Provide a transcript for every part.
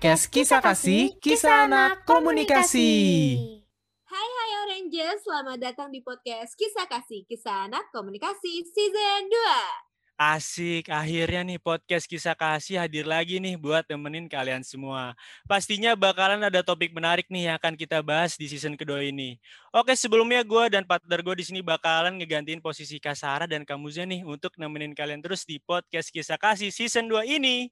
podcast Kisah Kasih, Kisah Anak Komunikasi. Hai hai Oranges, selamat datang di podcast Kisah Kasih, Kisah Anak Komunikasi Season 2. Asik, akhirnya nih podcast kisah kasih hadir lagi nih buat temenin kalian semua. Pastinya bakalan ada topik menarik nih yang akan kita bahas di season kedua ini. Oke, sebelumnya gue dan partner gue di sini bakalan ngegantiin posisi Kasara dan Kamuza nih untuk nemenin kalian terus di podcast kisah kasih season 2 ini.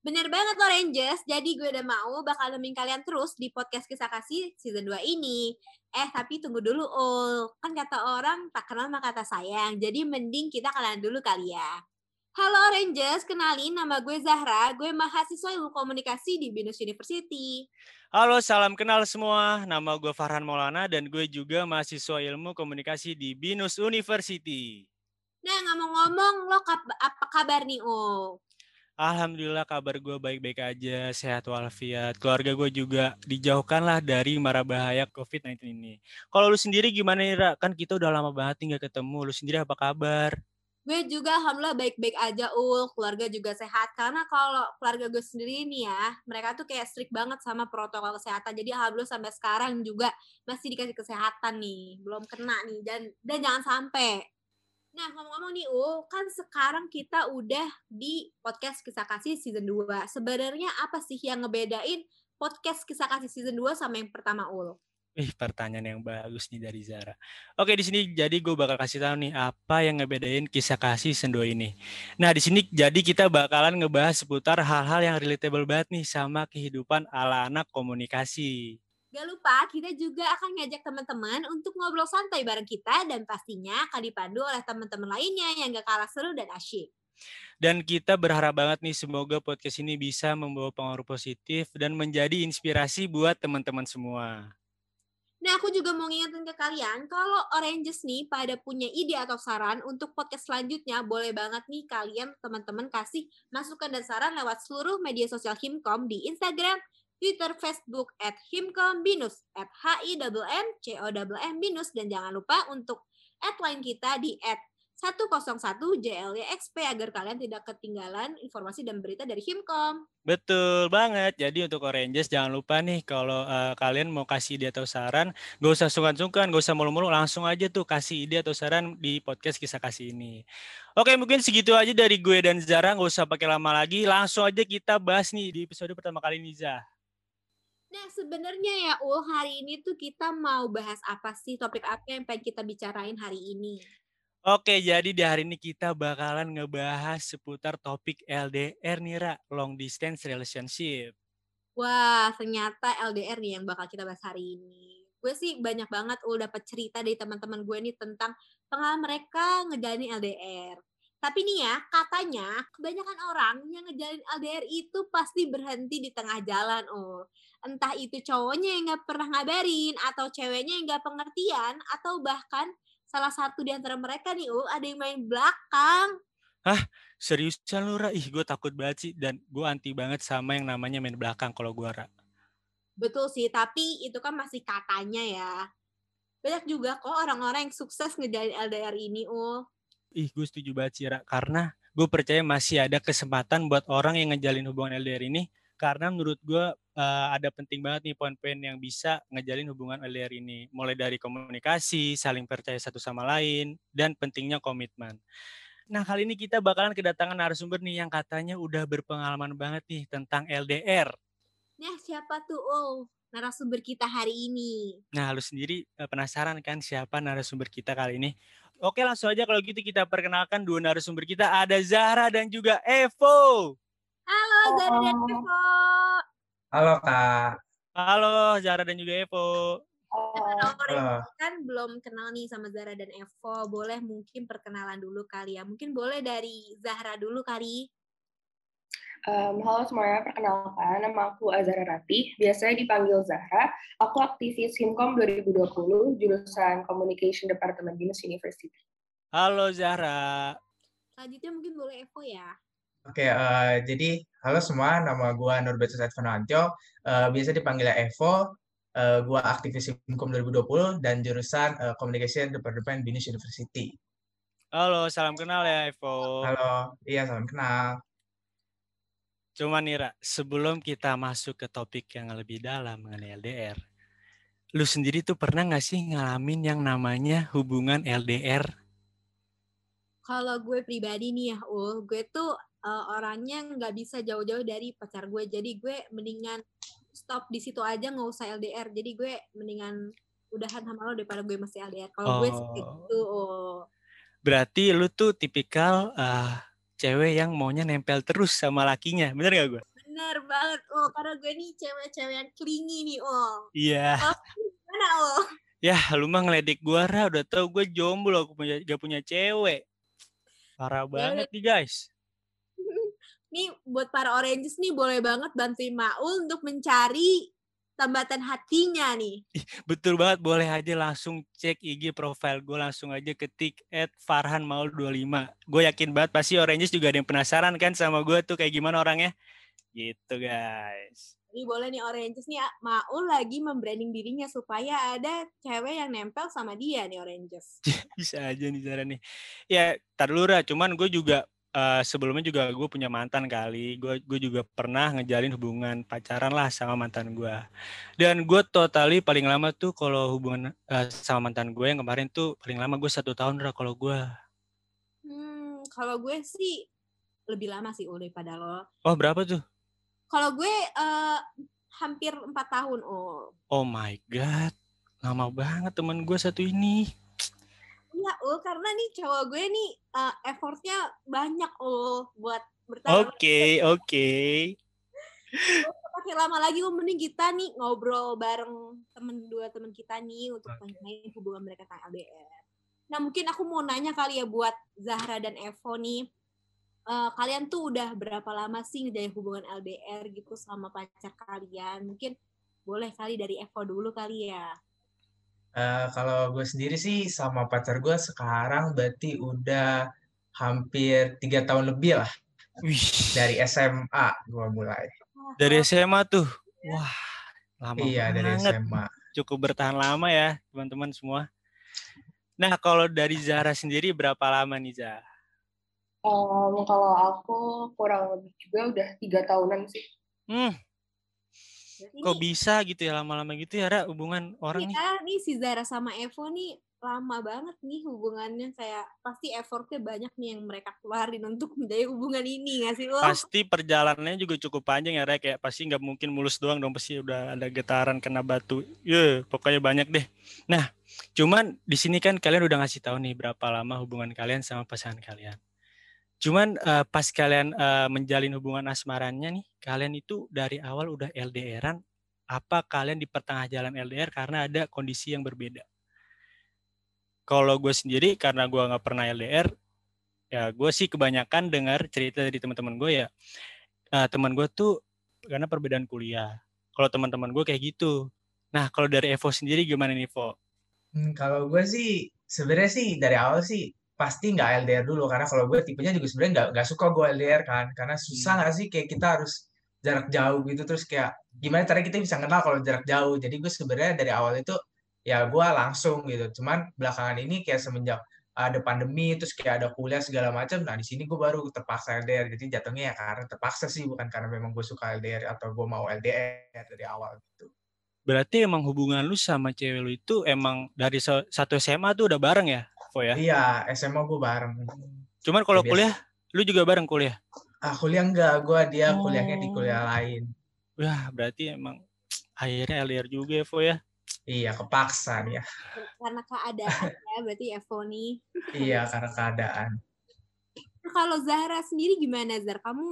Bener banget loh Rangers, jadi gue udah mau bakal nemenin kalian terus di podcast kisah kasih season 2 ini. Eh, tapi tunggu dulu, Ul. Kan kata orang tak kenal maka kata sayang, jadi mending kita kenalan dulu kali ya. Halo Rangers, kenalin nama gue Zahra, gue mahasiswa ilmu komunikasi di Binus University. Halo, salam kenal semua. Nama gue Farhan Maulana dan gue juga mahasiswa ilmu komunikasi di Binus University. Nah, ngomong-ngomong, lo apa kabar nih, Ul? Alhamdulillah kabar gue baik-baik aja, sehat walafiat. Keluarga gue juga dijauhkan lah dari mara bahaya COVID-19 ini. Kalau lu sendiri gimana nih, Ra? Kan kita udah lama banget tinggal ketemu. Lu sendiri apa kabar? Gue juga alhamdulillah baik-baik aja, Ul. Keluarga juga sehat. Karena kalau keluarga gue sendiri nih ya, mereka tuh kayak strict banget sama protokol kesehatan. Jadi alhamdulillah sampai sekarang juga masih dikasih kesehatan nih. Belum kena nih. Dan, dan jangan sampai Nah, ngomong-ngomong nih, U, kan sekarang kita udah di podcast Kisah Kasih season 2. Sebenarnya apa sih yang ngebedain podcast Kisah Kasih season 2 sama yang pertama, Ul? Ih, pertanyaan yang bagus nih dari Zara. Oke, di sini jadi gue bakal kasih tahu nih apa yang ngebedain kisah kasih season 2 ini. Nah, di sini jadi kita bakalan ngebahas seputar hal-hal yang relatable banget nih sama kehidupan ala anak komunikasi. Gak lupa, kita juga akan ngajak teman-teman untuk ngobrol santai bareng kita dan pastinya akan dipandu oleh teman-teman lainnya yang gak kalah seru dan asyik. Dan kita berharap banget nih semoga podcast ini bisa membawa pengaruh positif dan menjadi inspirasi buat teman-teman semua. Nah, aku juga mau ngingetin ke kalian, kalau Oranges nih pada punya ide atau saran untuk podcast selanjutnya, boleh banget nih kalian teman-teman kasih masukan dan saran lewat seluruh media sosial Himkom di Instagram, Twitter, Facebook, at Himkom Binus, at H-I-M-M, Binus, dan jangan lupa untuk at line kita di at 101 JLYXP agar kalian tidak ketinggalan informasi dan berita dari Himkom. Betul banget. Jadi untuk Oranges jangan lupa nih kalau uh, kalian mau kasih ide atau saran, gak usah sungkan-sungkan, gak usah mulu-mulu, langsung aja tuh kasih ide atau saran di podcast kisah kasih ini. Oke, mungkin segitu aja dari gue dan Zara, gak usah pakai lama lagi, langsung aja kita bahas nih di episode pertama kali ini, Zah. Nah, sebenarnya ya, Ul, hari ini tuh kita mau bahas apa sih? Topik apa yang pengen kita bicarain hari ini? Oke, jadi di hari ini kita bakalan ngebahas seputar topik LDR nih, Ra, Long Distance Relationship. Wah, ternyata LDR nih yang bakal kita bahas hari ini. Gue sih banyak banget ul dapat cerita dari teman-teman gue nih tentang pengalaman mereka ngejalanin LDR. Tapi nih ya, katanya kebanyakan orang yang ngejalin LDR itu pasti berhenti di tengah jalan, oh. Entah itu cowoknya yang gak pernah ngabarin, atau ceweknya yang gak pengertian, atau bahkan salah satu di antara mereka nih, oh, ada yang main belakang. Hah? Seriusan lu, Ra? Ih, gue takut banget sih. Dan gue anti banget sama yang namanya main belakang kalau gue, Ra. Betul sih, tapi itu kan masih katanya ya. Banyak juga kok orang-orang yang sukses ngejalin LDR ini, oh ih gue setuju banget sih karena gue percaya masih ada kesempatan buat orang yang ngejalin hubungan LDR ini. Karena menurut gue uh, ada penting banget nih poin-poin yang bisa ngejalin hubungan LDR ini. Mulai dari komunikasi saling percaya satu sama lain dan pentingnya komitmen. Nah, kali ini kita bakalan kedatangan narasumber nih yang katanya udah berpengalaman banget nih tentang LDR. Nah, siapa tuh oh narasumber kita hari ini? Nah, lu sendiri eh, penasaran kan siapa narasumber kita kali ini? Oke langsung aja kalau gitu kita perkenalkan dua narasumber kita ada Zahra dan juga Evo. Halo Zahra dan Evo. Halo Kak. Halo Zahra dan juga Evo. Halo. Kan belum kenal nih sama Zahra dan Evo. Boleh mungkin perkenalan dulu kali ya. Mungkin boleh dari Zahra dulu kali. Um, halo semuanya, perkenalkan nama aku Azara Ratih, biasanya dipanggil Zahra. Aku aktivis Himkom 2020, jurusan Communication Department Binus University. Halo Zahra. Selanjutnya mungkin boleh Evo ya. Oke, uh, jadi halo semua, nama gue Norbertus Advanantio, uh, biasa dipanggil Evo, uh, gue aktivis Himkom 2020 dan jurusan uh, Communication Department Binus University. Halo, salam kenal ya Evo. Halo, iya salam kenal. Cuma Nira, sebelum kita masuk ke topik yang lebih dalam mengenai LDR, lu sendiri tuh pernah gak sih ngalamin yang namanya hubungan LDR? Kalau gue pribadi nih ya, Ul, gue tuh uh, orangnya nggak bisa jauh-jauh dari pacar gue. Jadi gue mendingan stop di situ aja nggak usah LDR. Jadi gue mendingan udahan sama lo daripada gue masih LDR. Kalau gue Oh. gitu, oh. Berarti lu tuh tipikal uh, cewek yang maunya nempel terus sama lakinya, bener gak gue? Bener banget, oh. Karena gue nih cewek-cewek yang clingy nih, oh. Iya. Mana, oh? Ya, lu mah ngeledek gua, Ra. Udah tau gue jomblo, aku punya, gak punya cewek. Parah banget nih, guys. Nih buat para oranges nih boleh banget bantuin Maul untuk mencari tambatan hatinya nih. Betul banget, boleh aja langsung cek IG profile gue, langsung aja ketik at Farhan Maul 25. Gue yakin banget pasti Oranges juga ada yang penasaran kan sama gue tuh kayak gimana orangnya. Gitu guys. Jadi boleh nih oranges nih ah, Maul lagi membranding dirinya supaya ada cewek yang nempel sama dia nih oranges. Bisa aja nih cara nih. Ya, tar dulu Ra, cuman gue juga uh, sebelumnya juga gue punya mantan kali. Gue gue juga pernah ngejalin hubungan pacaran lah sama mantan gue. Dan gue totally paling lama tuh kalau hubungan uh, sama mantan gue yang kemarin tuh paling lama gue satu tahun Ra kalau gue. Hmm, kalau gue sih lebih lama sih Ul daripada lo. Oh berapa tuh? Kalau gue uh, hampir empat tahun, oh. Oh my god, lama banget teman gue satu ini. Iya, Ul, karena nih cowok gue nih uh, effortnya banyak, Ul, buat bertahan. Oke, okay, oke. Okay. Pakai lama lagi, Ul, mending kita nih ngobrol bareng temen dua temen kita nih untuk okay. hubungan mereka tentang LDR. Nah, mungkin aku mau nanya kali ya buat Zahra dan Evo nih. Uh, kalian tuh udah berapa lama sih ngejalin hubungan LDR gitu sama pacar kalian? Mungkin boleh kali dari Evo dulu kali ya. Uh, kalau gue sendiri sih sama pacar gue sekarang berarti udah hampir tiga tahun lebih lah. Wih. Dari SMA gue mulai. Dari SMA tuh, wah lama iya, banget. dari SMA. Cukup bertahan lama ya teman-teman semua. Nah kalau dari Zahra sendiri berapa lama nih Zahra? Um, kalau aku kurang lebih juga udah tiga tahunan sih. Hmm. Kok bisa gitu ya lama-lama gitu ya Ra hubungan orang nih? nih? nih si Zara sama Evo nih lama banget nih hubungannya kayak pasti effortnya banyak nih yang mereka keluarin untuk menjadi hubungan ini nggak sih lo? Pasti perjalanannya juga cukup panjang ya Ra kayak pasti nggak mungkin mulus doang dong pasti udah ada getaran kena batu. Ya yeah, pokoknya banyak deh. Nah cuman di sini kan kalian udah ngasih tahu nih berapa lama hubungan kalian sama pasangan kalian. Cuman uh, pas kalian uh, menjalin hubungan asmarannya nih, kalian itu dari awal udah LDRan, apa kalian di pertengah jalan LDR karena ada kondisi yang berbeda? Kalau gue sendiri karena gue nggak pernah LDR, ya gue sih kebanyakan dengar cerita dari teman-teman gue ya, uh, teman gue tuh karena perbedaan kuliah. Kalau teman-teman gue kayak gitu. Nah kalau dari Evo sendiri gimana nih Evo? Hmm, kalau gue sih sebenarnya sih dari awal sih pasti nggak LDR dulu karena kalau gue tipenya juga sebenarnya nggak nggak suka gue LDR kan. Karena susah nggak sih kayak kita harus jarak jauh gitu terus kayak gimana caranya kita bisa kenal kalau jarak jauh. Jadi gue sebenarnya dari awal itu ya gue langsung gitu. Cuman belakangan ini kayak semenjak ada pandemi terus kayak ada kuliah segala macam nah di sini gue baru terpaksa LDR jadi jatuhnya ya karena terpaksa sih bukan karena memang gue suka LDR atau gue mau LDR dari awal gitu. Berarti emang hubungan lu sama cewek lu itu emang dari satu SMA tuh udah bareng ya Vo ya? Iya, SMA gue bareng. Cuman kalau kuliah, lu juga bareng kuliah? Ah, kuliah enggak, gue dia oh. kuliahnya di kuliah lain. Wah, berarti emang akhirnya LDR juga ya, Vo ya? Iya, kepaksa ya. Karena keadaan ya, berarti Evo nih. iya, karena keadaan. Kalau Zahra sendiri gimana, Zahra? Kamu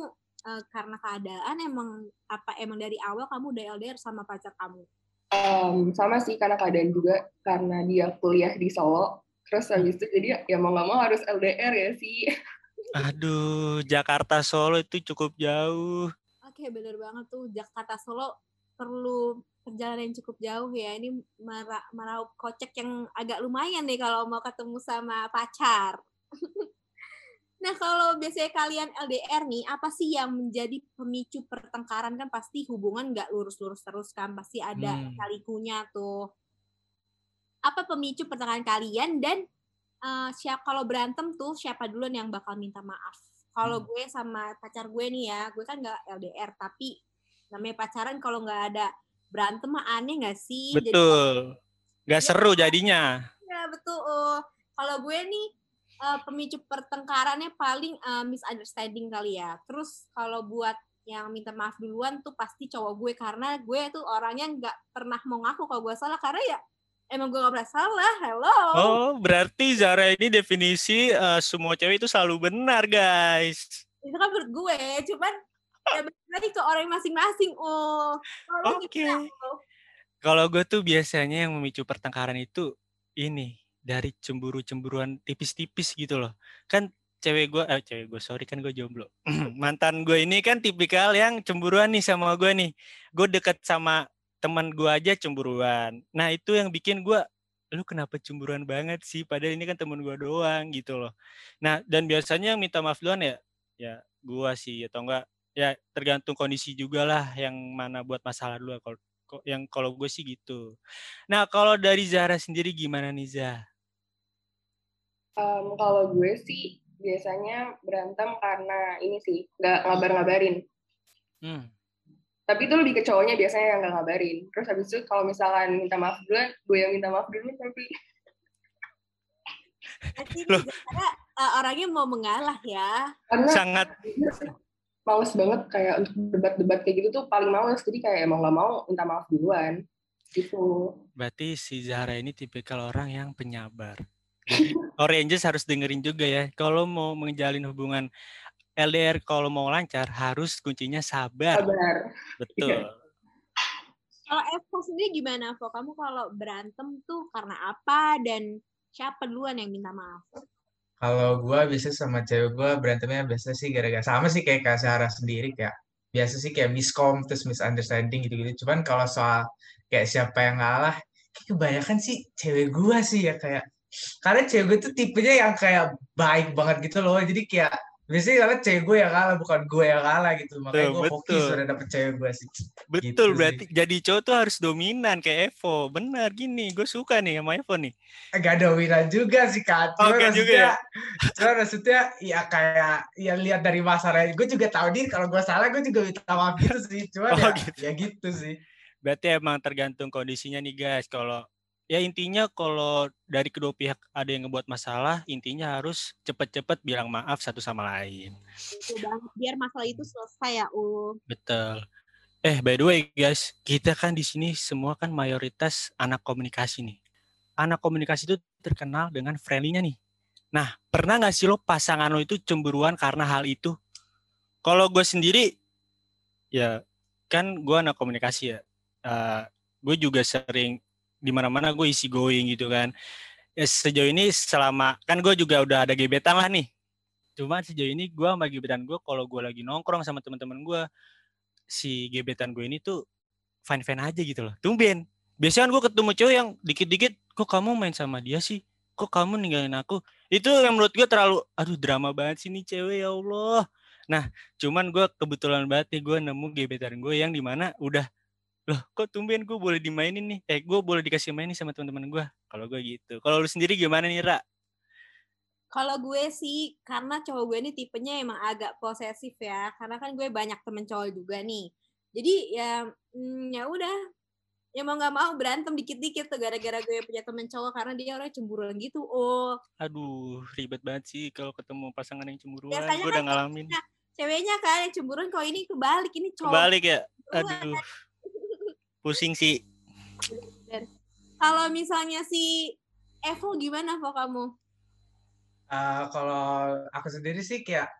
uh, karena keadaan emang apa emang dari awal kamu udah LDR sama pacar kamu? Um, sama sih karena keadaan juga karena dia kuliah di Solo terus habis itu jadi ya mau nggak mau harus LDR ya sih. Aduh Jakarta Solo itu cukup jauh. Oke bener banget tuh. Jakarta Solo perlu perjalanan yang cukup jauh ya. Ini marah meraup kocek yang agak lumayan nih kalau mau ketemu sama pacar. Nah, kalau biasanya kalian LDR nih, apa sih yang menjadi pemicu pertengkaran? Kan pasti hubungan nggak lurus-lurus terus kan, pasti ada hmm. kalikunya tuh apa pemicu pertengkaran kalian dan uh, siapa kalau berantem tuh siapa duluan yang bakal minta maaf kalau gue sama pacar gue nih ya, gue kan nggak LDR, tapi namanya pacaran kalau nggak ada berantem mah aneh nggak sih? Betul. Gak Iya. seru jadinya. Ya betul. Kalau gue nih eh, pemicu pertengkarannya paling eh, misunderstanding kali ya. Terus kalau buat yang minta maaf duluan tuh pasti cowok gue karena gue tuh orangnya nggak pernah mau ngaku kalau gue salah karena ya emang gue nggak pernah salah. Hello. Oh, berarti Zara ini definisi eh, semua cewek itu selalu benar, guys. Itu kan menurut gue. Cuman ya lagi ke orang masing-masing. Oh. Oke. Kalau gue tuh biasanya yang memicu pertengkaran itu ini dari cemburu-cemburuan tipis-tipis gitu loh. Kan cewek gue, eh cewek gue, sorry kan gue jomblo. Mantan gue ini kan tipikal yang cemburuan nih sama gue nih. Gue deket sama teman gue aja cemburuan. Nah itu yang bikin gue, lu kenapa cemburuan banget sih? Padahal ini kan temen gue doang gitu loh. Nah dan biasanya yang minta maaf duluan ya, ya gue sih atau enggak ya tergantung kondisi juga lah yang mana buat masalah dulu kalau yang kalau gue sih gitu. Nah kalau dari Zara sendiri gimana nih Zah? Em, kalau gue sih biasanya berantem karena ini sih nggak ngabar-ngabarin. Hmm. Tapi itu lebih ke cowoknya biasanya yang nggak ngabarin. Terus habis itu kalau misalkan minta maaf duluan, gue yang minta maaf dulu tapi Loh. karena eh, orangnya mau mengalah ya. karena Sangat males banget kayak untuk debat-debat kayak gitu tuh paling males. Jadi kayak emang nggak mau minta maaf duluan. Gitu. berarti si Zahra ini tipikal orang yang penyabar. Jadi Oranges harus dengerin juga ya. Kalau mau menjalin hubungan LDR kalau mau lancar harus kuncinya sabar. Sabar. Betul. Kalau Evo sendiri gimana, Vo? Kamu kalau berantem tuh karena apa dan siapa duluan yang minta maaf? Kalau gue biasa sama cewek gue berantemnya biasa sih gara-gara sama sih kayak Kak Sarah sendiri kayak biasa sih kayak miskom terus misunderstanding gitu-gitu. Cuman kalau soal kayak siapa yang ngalah, kayak kebanyakan sih cewek gue sih ya kayak karena cewek gue tuh tipenya yang kayak baik banget gitu loh. Jadi kayak biasanya karena cewek gue yang kalah bukan gue yang kalah gitu. Makanya gue fokus udah dapet cewek gue sih. Betul Gitu sih. berarti jadi cowok tuh harus dominan kayak Evo. Benar gini, gue suka nih sama Evo nih. Gak ada winan juga sih Kak. Oh, nggak juga ya? maksudnya, cuman maksudnya ya kayak ya lihat dari masalahnya. Gue juga tahu diri kalau gue salah gue juga minta maaf gitu sih. Cuman Oh, ya, gitu. ya gitu sih. Berarti emang tergantung kondisinya nih guys. Kalau ya intinya kalau dari kedua pihak ada yang ngebuat masalah, intinya harus cepet-cepet bilang maaf satu sama lain. Banget biar masalah itu selesai ya, U. Betul. Eh, by the way guys, kita kan di sini semua kan mayoritas anak komunikasi nih. Anak komunikasi itu terkenal dengan friendly-nya nih. Nah, pernah nggak sih lo pasangan lo itu cemburuan karena hal itu? Kalau gue sendiri, ya kan gue anak komunikasi ya. Eh, gue juga sering di mana-mana gue isi going gitu kan. Ya, sejauh ini selama kan gue juga udah ada gebetan lah nih. Cuman sejauh ini gue sama gebetan gue kalau gue lagi nongkrong sama teman-teman gue, si gebetan gue ini tuh fine-fine aja gitu loh. Tumben. Biasanya kan gue ketemu cowok yang dikit-dikit, kok kamu main sama dia sih? Kok kamu ninggalin aku? Itu yang menurut gue terlalu, aduh drama banget sih nih cewek ya Allah. Nah, cuman gue kebetulan banget nih gue nemu gebetan gue yang di mana udah, loh kok tumben gue boleh dimainin nih? Eh, gue boleh dikasih main nih sama teman-teman gue. Kalau gue gitu. Kalau lu sendiri gimana nih, Ra? Kalau gue sih, karena cowok gue ini tipenya emang agak posesif ya. Karena kan gue banyak temen cowok juga nih. Jadi ya, mm, ya udah. Ya mau nggak mau berantem dikit-dikit tuh gara-gara gue punya temen cowok karena dia orangnya cemburuan gitu. Oh, Aduh, ribet banget sih kalau ketemu pasangan yang cemburuan. Biasanya Gue udah kan ngalamin. ceweknya kan yang cemburuan kalau ini kebalik ini cowok. Kebalik ya? cemburuan. Aduh, pusing sih. Kalau misalnya si Evo gimana Vo kamu? Eh, kalau aku sendiri sih kayak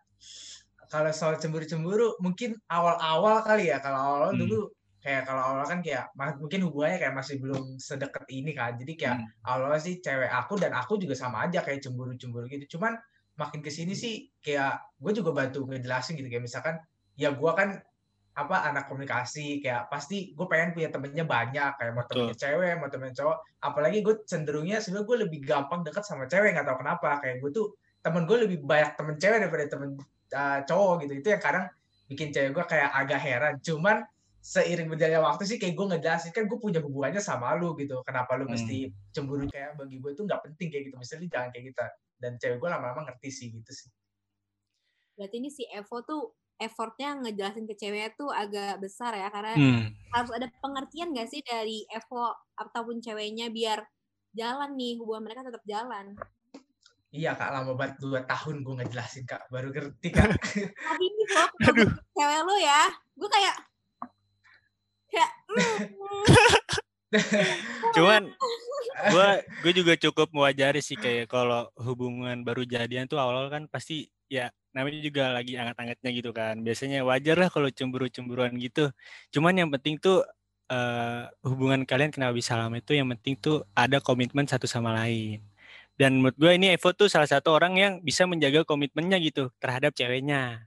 kalau soal cemburu-cemburu mungkin awal-awal kali ya kalau awal Hmm. dulu kayak kalau awal kan kayak mungkin hubungannya kayak masih belum sedekat ini kan jadi kayak Hmm. awalnya sih cewek aku dan aku juga sama aja kayak cemburu-cemburu gitu cuman makin ke sini sih kayak gue juga bantu ngejelasin gitu kayak misalkan ya gue kan apa anak komunikasi kayak pasti gue pengen punya temennya banyak kayak mau temennya cewek mau temennya cowok. Apalagi gue cenderungnya sebenarnya gue lebih gampang deket sama cewek nggak tahu kenapa. Kayak gue tuh temen gue lebih banyak temen cewek daripada temen uh, cowok gitu. Itu yang kadang bikin cewek gue kayak agak heran. Cuman seiring berjalannya waktu sih kayak gue ngejelasin kan gue punya hubungannya sama lu gitu. Kenapa lu Hmm. mesti cemburu? Kayak bagi gue tuh nggak penting kayak gitu. Misalnya jangan kayak gitu. Dan cewek gue lama-lama ngerti sih gitu sih. Berarti ini si Evo tuh effortnya ngejelasin ke ceweknya tuh agak besar ya karena Hmm. harus ada pengertian gak sih dari Evo ataupun ceweknya biar jalan nih hubungan mereka tetap jalan. Iya kak, lama banget dua tahun gue ngejelasin kak, baru ngerti kak. Tapi ini ketemu cewek lo ya, gue kayak kayak mm, Cuman gue gue juga cukup mewajari sih kayak kalau hubungan baru jadian tuh awal kan pasti ya namanya juga lagi anget-angetnya gitu kan. Biasanya wajar lah kalau cemburu-cemburuan gitu. Cuman yang penting tuh eh, hubungan kalian kenapa bisa lama itu yang penting tuh ada komitmen satu sama lain. Dan menurut gue ini Evo tuh salah satu orang yang bisa menjaga komitmennya gitu terhadap ceweknya.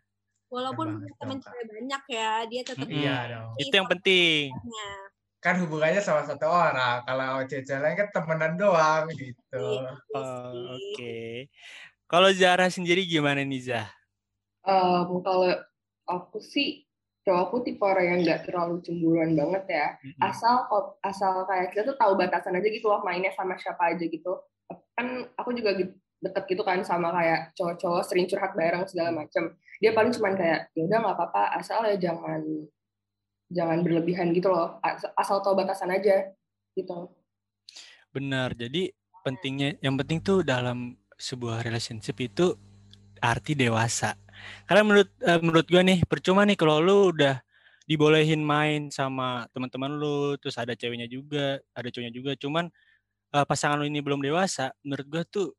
walaupun punya Kak. cewek banyak ya, dia tetap Mm-mm. Iya dong. Itu yang penting. Kan hubungannya sama satu orang, kalau cewek lain kan temenan doang gitu. Iya. Oh, Oke. Kalau Zara sendiri gimana nih Zah? Em, kalau aku sih, cowok aku tipe orang yang nggak terlalu cemburuan banget ya. Mm-mm. Asal asal kayak kita tuh tahu batasan aja gitu loh mainnya sama siapa aja gitu. Kan aku juga deket gitu kan sama kayak cowok-cowok sering curhat bareng segala macem. Dia paling cuman kayak ya udah nggak apa-apa asal ya jangan jangan berlebihan gitu loh. As- Asal tahu batasan aja gitu. Benar. Jadi pentingnya yang penting tuh dalam sebuah relationship itu arti dewasa. Karena menurut eh, menurut gua nih percuma nih kalau lu udah dibolehin main sama teman-teman lu, terus ada ceweknya juga, ada cowoknya juga, cuman eh, pasangan lu ini belum dewasa, menurut gua tuh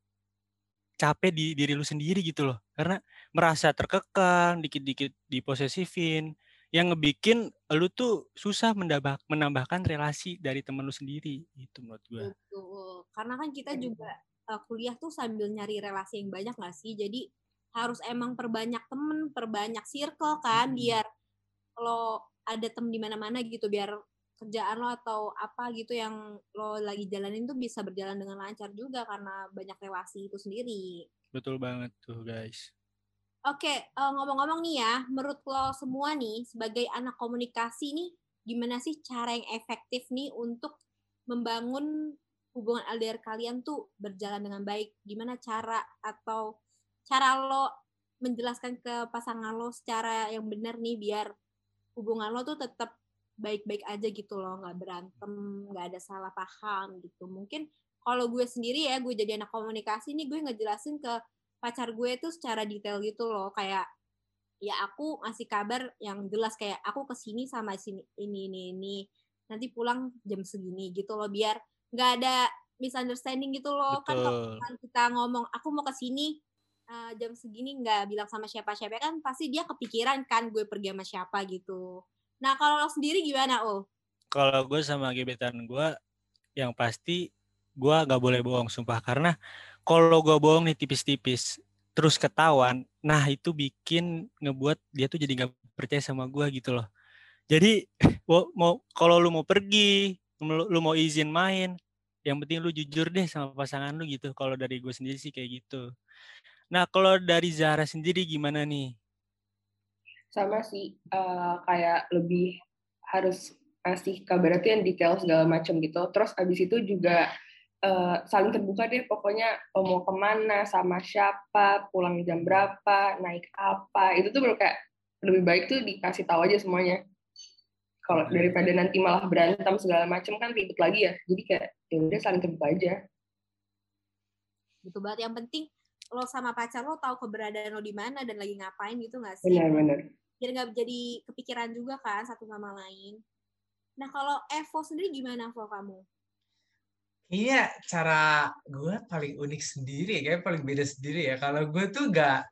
capek di diri lu sendiri gitu loh. Karena merasa terkekang, dikit-dikit diposesifin, yang ngebikin lu tuh susah mendabak, menambahkan relasi dari teman lu sendiri. Itu menurut gua. Betul. Karena kan kita juga uh, kuliah tuh sambil nyari relasi yang banyak gak sih? Jadi harus emang perbanyak temen, perbanyak circle kan, biar lo ada tem di mana-mana gitu, biar kerjaan lo atau apa gitu yang lo lagi jalanin tuh bisa berjalan dengan lancar juga karena banyak relasi itu sendiri. Betul banget tuh guys. Oke, eh, ngomong-ngomong nih ya, menurut lo semua nih sebagai anak komunikasi nih, gimana sih cara yang efektif nih untuk membangun hubungan LDR kalian tuh berjalan dengan baik? Gimana cara atau cara lo menjelaskan ke pasangan lo secara yang benar nih biar hubungan lo tuh tetap baik-baik aja gitu loh, nggak berantem, nggak ada salah paham gitu. Mungkin kalau gue sendiri ya, gue jadi anak komunikasi nih, gue ngejelasin ke pacar gue tuh secara detail gitu loh kayak ya aku ngasih kabar yang jelas kayak aku ke sini sama sini ini ini ini nanti pulang jam segini gitu loh biar nggak ada misunderstanding gitu loh kan kalau Betul. kita ngomong aku mau ke sini eh, jam segini nggak bilang sama siapa-siapa kan pasti dia kepikiran kan gue pergi sama siapa gitu nah kalau lo sendiri gimana oh Kalau gue sama gebetan gue, yang pasti gue gak boleh bohong sumpah karena kalau gue bohong nih tipis-tipis terus ketahuan, nah itu bikin ngebuat dia tuh jadi gak percaya sama gue gitu loh. Jadi mau, mau kalau lu mau pergi, lu, lu mau izin main, yang penting lu jujur deh sama pasangan lu gitu. Kalau dari gue sendiri sih kayak gitu. Nah kalau dari Zara sendiri gimana nih? sama sih eh, kayak lebih harus ngasih kabar itu yang detail segala macam gitu terus abis itu juga eh, saling terbuka deh pokoknya oh, mau ke mana sama siapa pulang jam berapa naik apa itu tuh kayak lebih baik tuh dikasih tahu aja semuanya kalau daripada nanti malah berantem segala macam kan ribet lagi ya jadi kayak ya udah saling terbuka aja gitu banget yang penting lo sama pacar lo tahu keberadaan lo di mana dan lagi ngapain gitu nggak sih benar-benar biar nggak jadi kepikiran juga kan satu sama lain. Nah kalau Evo sendiri gimana Evo kamu? Iya, cara gue paling unik sendiri, kayak paling beda sendiri ya. Kalau gue tuh gak,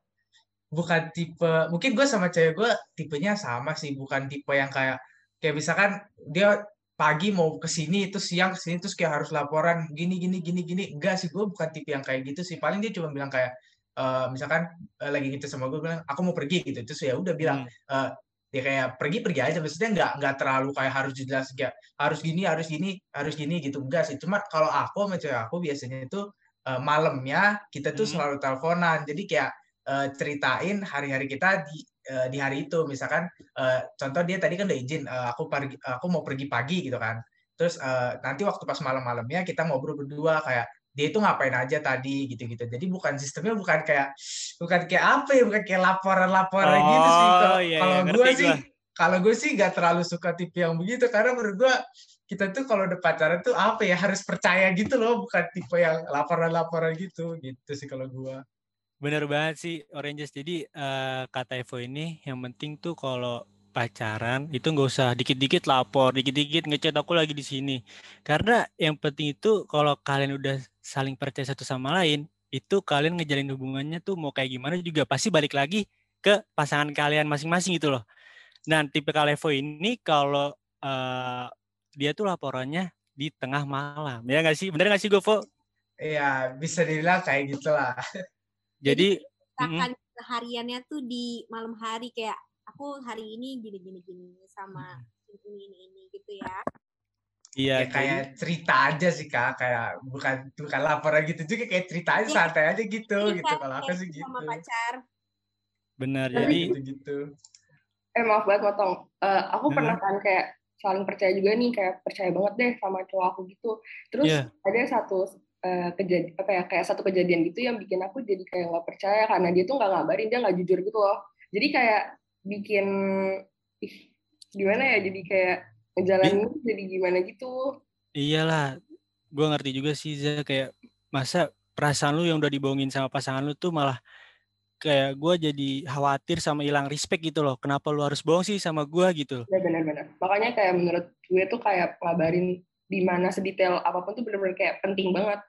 bukan tipe, mungkin gue sama cewek gue tipenya sama sih, bukan tipe yang kayak, kayak misalkan dia pagi mau ke sini, terus siang ke sini, terus kayak harus laporan gini, gini, gini, gini. Enggak sih, gue bukan tipe yang kayak gitu sih. Paling dia cuma bilang kayak, eh, misalkan eh, lagi gitu sama gue bilang, aku mau pergi gitu. Terus ya udah bilang, Hmm, eh, ya kayak pergi pergi aja maksudnya nggak nggak terlalu kayak harus jelas kayak harus gini harus gini harus gini gitu enggak sih cuma kalau aku sama cewek aku biasanya itu eh, malamnya kita tuh Hmm. selalu teleponan jadi kayak eh, ceritain hari-hari kita di eh, di hari itu misalkan eh, contoh dia tadi kan udah izin eh, aku pergi aku mau pergi pagi gitu kan terus eh, nanti waktu pas malam-malamnya kita ngobrol berdua kayak dia itu ngapain aja tadi gitu-gitu. Jadi bukan sistemnya bukan kayak bukan kayak apa ya, bukan kayak laporan-laporan Oh, gitu sih. Kalau iya, kalau iya, gue sih kalau gue sih gak terlalu suka tipe yang begitu karena menurut gue kita tuh kalau udah pacaran tuh apa ya harus percaya gitu loh, bukan tipe yang laporan-laporan gitu gitu sih kalau gue. Bener banget sih Oranges. Jadi eh, kata Evo ini yang penting tuh kalau pacaran itu nggak usah dikit-dikit lapor, dikit-dikit ngechat aku lagi di sini. Karena yang penting itu kalau kalian udah saling percaya satu sama lain, itu kalian ngejalin hubungannya tuh mau kayak gimana juga pasti balik lagi ke pasangan kalian masing-masing gitu loh. Nah, tipe Evo ini kalau eh, dia tuh laporannya di tengah malam, ya nggak sih? Bener nggak sih Govo? Iya, bisa dibilang kayak gitulah. Jadi, Misalkan hariannya tuh di malam hari kayak aku hari ini gini gini gini sama ini ini ini gitu ya. iya. Ya, kayak cerita aja sih kak, kayak bukan bukan laporan gitu juga kayak cerita aja Iya. santai aja gitu Jadi gitu. Kalau aku sih gitu. Sama pacar. bener. Tapi- Jadi, gitu gitu. eh maaf banget potong. Eh, aku Hmm. pernah kan kayak saling percaya juga nih kayak percaya banget deh sama cowok aku gitu. Terus Iya. ada satu kejadian apa ya kayak satu kejadian gitu yang bikin aku jadi kayak nggak percaya karena dia tuh nggak ngabarin dia nggak jujur gitu loh. Jadi kayak bikin ih, gimana ya jadi kayak ngejalanin jadi gimana gitu. Iyalah, gue ngerti juga sih Za kayak masa perasaan lu yang udah dibohongin sama pasangan lu tuh malah kayak gue jadi khawatir sama hilang respect gitu loh. Kenapa lu harus bohong sih sama gue gitu? Ya benar-benar. Makanya kayak menurut gue tuh kayak ngabarin di mana sedetail apa pun tuh benar-benar kayak penting banget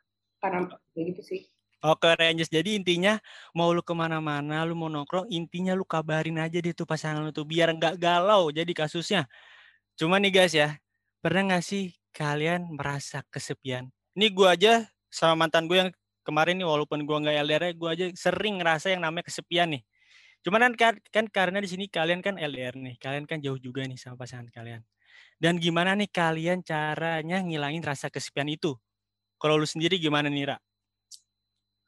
karena ya gitu sih. Oke Rangers, jadi intinya mau lu ke mana-mana, lu mau nongkrong, intinya lu kabarin aja deh tuh pasangan lu tuh biar nggak galau jadi kasusnya. Cuman nih guys ya, pernah nggak sih kalian merasa kesepian? Ini gua aja sama mantan gue yang kemarin nih walaupun gua nggak LDR, gue aja sering ngerasa yang namanya kesepian nih. Cuman kan, kan karena di sini kalian kan LDR nih, kalian kan jauh juga nih sama pasangan kalian. Dan gimana nih kalian caranya ngilangin rasa kesepian itu? Kalau lu sendiri gimana nih, Ra?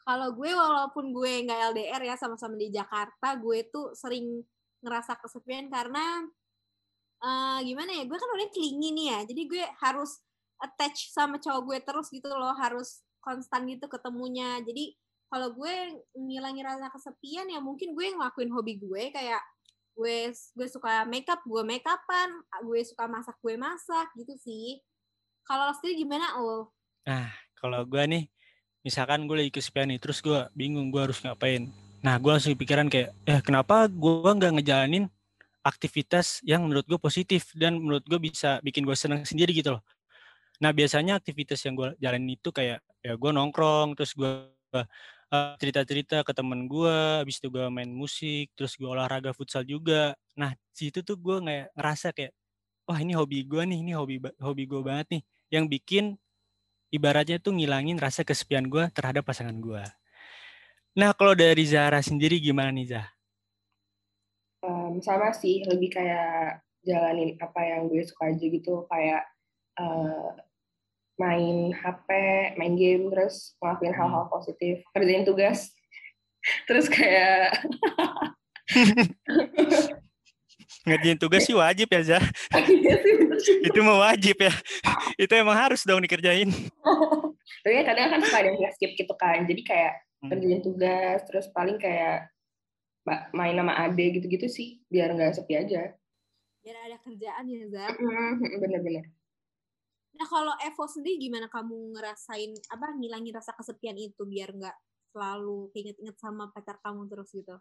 Kalau gue walaupun gue nggak LDR ya sama-sama di Jakarta, gue tuh sering ngerasa kesepian karena eh, gimana ya? Gue kan orangnya clingy nih ya. Jadi gue harus attach sama cowok gue terus gitu loh, harus konstan gitu ketemunya. Jadi kalau gue ngilangin rasa kesepian ya mungkin gue ngelakuin hobi gue kayak gue gue suka makeup, gue makeupan, gue suka masak, gue masak gitu sih. Kalau lo sendiri gimana, Oh? Kalau gue nih misalkan gue lagi kesepian nih terus gue bingung gue harus ngapain. Nah gue langsung pikiran kayak eh kenapa gue nggak ngejalanin aktivitas yang menurut gue positif dan menurut gue bisa bikin gue seneng sendiri gitu loh. Nah biasanya aktivitas yang gue jalanin itu kayak ya gue nongkrong terus gue cerita-cerita ke temen gue habis itu gue main musik terus gue olahraga futsal juga. Nah situ tuh gue nggak ngerasa kayak wah ini hobi gue nih ini hobi hobi gue banget nih yang bikin ibaratnya tuh ngilangin rasa kesepian gue terhadap pasangan gue. Nah kalau dari Zara sendiri gimana nih Zah? Em, sama sih lebih kayak jalanin apa yang gue suka aja gitu kayak eh, main HP, main game, terus ngelakuin Hmm. hal-hal positif, kerjain tugas, terus kayak Ngerjain tugas sih wajib ya Zah. Iya sih, bener sih. Itu mah wajib ya. Itu emang harus dong dikerjain. tapi kan kadang kan suka ada yang skip gitu kan jadi kayak Hmm. kerjain tugas terus paling kayak ma- main sama ade gitu-gitu sih biar nggak sepi aja Biar ada kerjaan ya, Zah. Mm, bener-bener Nah, kalau Evo sendiri gimana kamu ngerasain apa ngilangin rasa kesepian itu biar nggak selalu inget-inget sama pacar kamu terus gitu?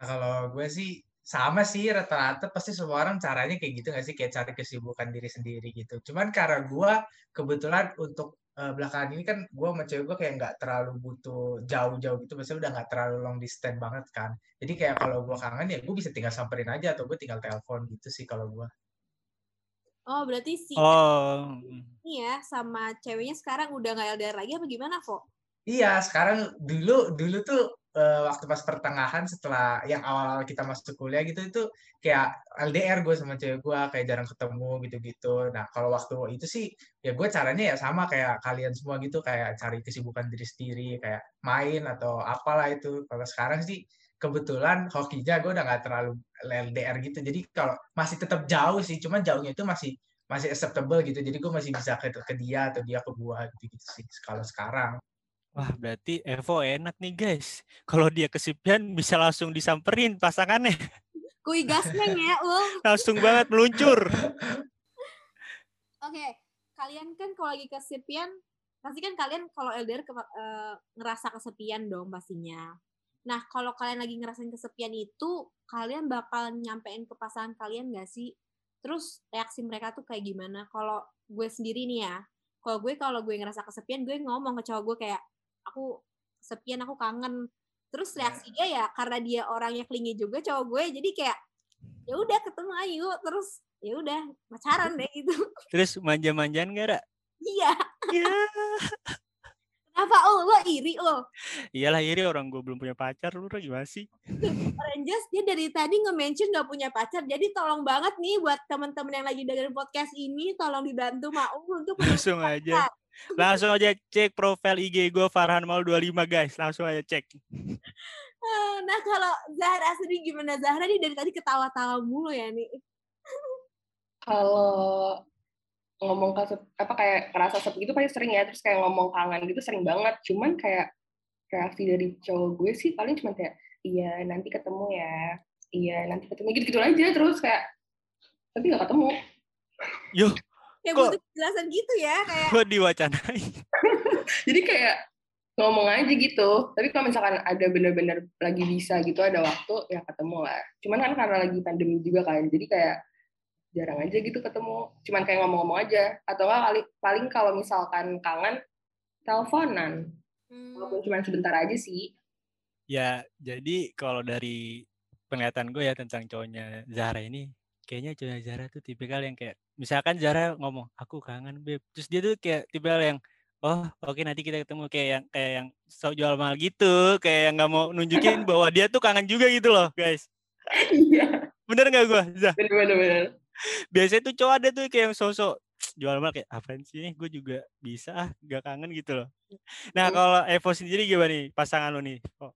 Nah, kalau gue sih sama sih rata-rata pasti semua orang caranya kayak gitu nggak sih kayak cari kesibukan diri sendiri gitu. Cuman karena gue kebetulan untuk eh, belakangan ini kan gue sama cewek gue kayak nggak terlalu butuh jauh-jauh gitu, maksudnya udah nggak terlalu long distance banget kan. Jadi kayak kalau gue kangen ya gue bisa tinggal samperin aja atau gue tinggal telepon gitu sih kalau gue. Oh, berarti si Oh, ini ya sama ceweknya sekarang udah nggak LDR lagi apa gimana, Vo? Iya, sekarang dulu dulu tuh eh, waktu pas pertengahan setelah yang awal-awal kita masuk kuliah gitu itu kayak LDR gue sama cewek gue kayak jarang ketemu gitu-gitu. Nah kalau waktu itu sih ya gue caranya ya sama kayak kalian semua gitu kayak cari kesibukan diri sendiri kayak main atau apalah itu. Kalau sekarang sih kebetulan hokinya gue udah nggak terlalu LDR gitu. Jadi kalau masih tetap jauh sih, cuman jauhnya itu masih masih acceptable gitu jadi gue masih bisa ke, ke dia atau dia ke gue gitu gitu sih kalau sekarang Wah, berarti Evo enak nih guys. Kalau dia kesepian bisa langsung disamperin pasangannya. Kui gasnya ya, Ul. langsung banget meluncur. Oke, kalian kan kalau lagi kesepian, pasti kan kalian kalau LDR ke, uh, ngerasa kesepian dong pastinya. Nah, kalau kalian lagi ngerasain kesepian itu, kalian bakal nyampein ke pasangan kalian gak sih? Terus reaksi mereka tuh kayak gimana? Kalau gue sendiri nih ya, kalau gue kalau gue ngerasa kesepian, gue ngomong ke cowok gue kayak, aku sepian aku kangen. Terus iya. reaksi dia ya karena dia orangnya klingi juga cowok gue jadi kayak ya udah ketemu ayo. Terus ya udah pacaran deh gitu. Terus manja-manjaan gak iya. Iya. Kenapa? Oh lo iri oh? Iyalah iri orang gue belum punya pacar lu gimana sih? Rangers dia dari tadi nge-mention gak punya pacar jadi tolong banget nih buat teman-teman yang lagi dengerin podcast ini tolong dibantu mau untuk langsung aja Langsung aja cek profil IG gue Farhan Maul 25 guys. Langsung aja cek. Ah, nah kalau Zahra sendiri gimana? Zahra nih dari tadi ketawa-tawa mulu ya nih. Kalau ngomong ke apa kayak kerasa sepi itu pasti sering ya terus kayak ngomong kangen gitu sering banget cuman kayak reaksi dari cowok gue sih paling cuma kayak iya nanti ketemu ya iya nanti ketemu gitu gitu aja terus kayak tapi nggak ketemu yo kayak kok, butuh penjelasan gitu ya kayak. Kok diwacanai jadi kayak ngomong aja gitu. Tapi kalau misalkan ada bener-bener lagi bisa gitu ada waktu ya ketemu lah. Cuman kan karena lagi pandemi juga kan jadi kayak jarang aja gitu ketemu. Cuman kayak ngomong-ngomong aja. Atau enggak kali paling kalau misalkan kangen teleponan. Hmm. walaupun cuma sebentar aja sih. Ya jadi kalau dari penglihatan gue ya tentang cowoknya Zara ini kayaknya cowoknya Zara tuh tipikal yang kayak misalkan Zara ngomong aku kangen beb. Terus dia tuh kayak tipe yang oh oke okay, nanti kita ketemu kayak yang kayak yang so jual mahal gitu kayak yang nggak mau nunjukin bahwa dia tuh kangen juga gitu loh guys. Iya. Bener nggak gue bener bener bener. Biasanya tuh cowok ada tuh kayak yang sosok jual mahal kayak apa sih gue juga bisa ah gak kangen gitu loh. Nah kalau Evo sendiri gimana nih? Pasangan lo nih oh.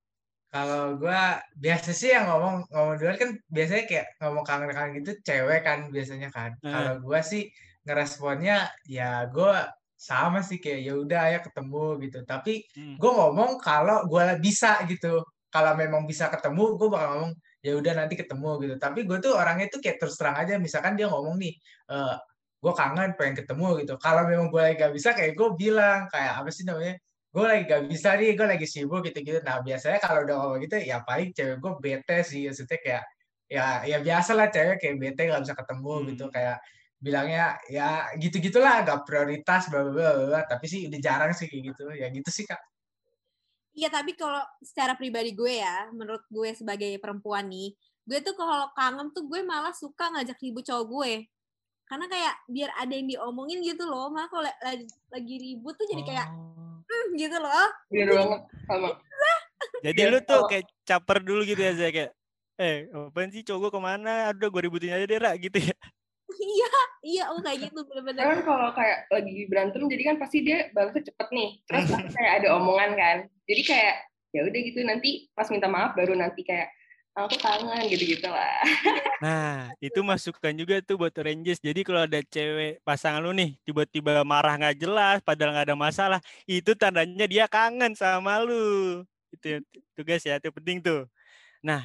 Kalau gue biasa sih yang ngomong ngomong duluan kan biasanya kayak ngomong kangen-kangen gitu cewek kan biasanya kan. Hmm. Kalau gue sih ngeresponnya ya gue sama sih kayak ya udah ya ketemu gitu. Tapi hmm. gue ngomong kalau gue bisa gitu. Kalau memang bisa ketemu, gue bakal ngomong ya udah nanti ketemu gitu. Tapi gue tuh orangnya tuh kayak terus terang aja. Misalkan dia ngomong nih, e, eh, gue kangen pengen ketemu gitu. Kalau memang gue gak bisa, kayak gue bilang kayak apa sih namanya? Gue lagi gak bisa nih, gue lagi sibuk gitu-gitu. Nah biasanya kalau udah ngomong gitu, ya paling cewek gue bete sih, maksudnya kayak ya ya biasa lah cewek kayak bete gak bisa ketemu hmm. gitu, kayak bilangnya ya gitu-gitulah, gak prioritas, bla bla bla. Tapi sih udah jarang sih kayak gitu, ya gitu sih kak. Iya tapi kalau secara pribadi gue ya, menurut gue sebagai perempuan nih, gue tuh kalau kangen tuh gue malah suka ngajak ribut cowok gue karena kayak biar ada yang diomongin gitu loh mah kalau lagi, lagi ribut tuh jadi kayak oh hmm, gitu loh. Bener banget sama. Jadi lu tuh kayak caper dulu gitu ya saya kayak eh apa sih cowok gue ke mana? Aduh gue ributin aja deh Ra, gitu ya. Iya iya oh kayak gitu bener-bener. Kan kalau kayak lagi berantem jadi kan pasti dia balasnya cepet nih. Terus kayak ada omongan kan. Jadi kayak ya udah gitu. Nanti pas minta maaf baru nanti kayak aku kangen gitu-gitu lah. Nah, itu masukan juga tuh buat Rangers. Jadi kalau ada cewek pasangan lu nih tiba-tiba marah nggak jelas, padahal nggak ada masalah, itu tandanya dia kangen sama lu. Itu tugas ya, itu penting tuh. Nah,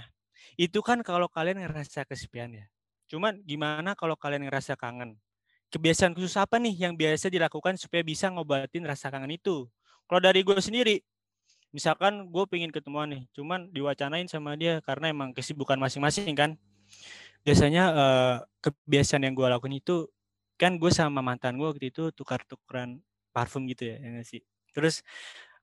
itu kan kalau kalian ngerasa kesepian ya. Cuman gimana kalau kalian ngerasa kangen? Kebiasaan khusus apa nih yang biasa dilakukan supaya bisa ngobatin rasa kangen itu? Kalau dari gue sendiri, misalkan gue pengen ketemuan nih cuman diwacanain sama dia karena emang kesibukan masing-masing kan. Biasanya uh, kebiasaan yang gue lakukan itu kan gue sama mantan gue waktu itu tukar-tukaran parfum gitu ya, ya sih? Terus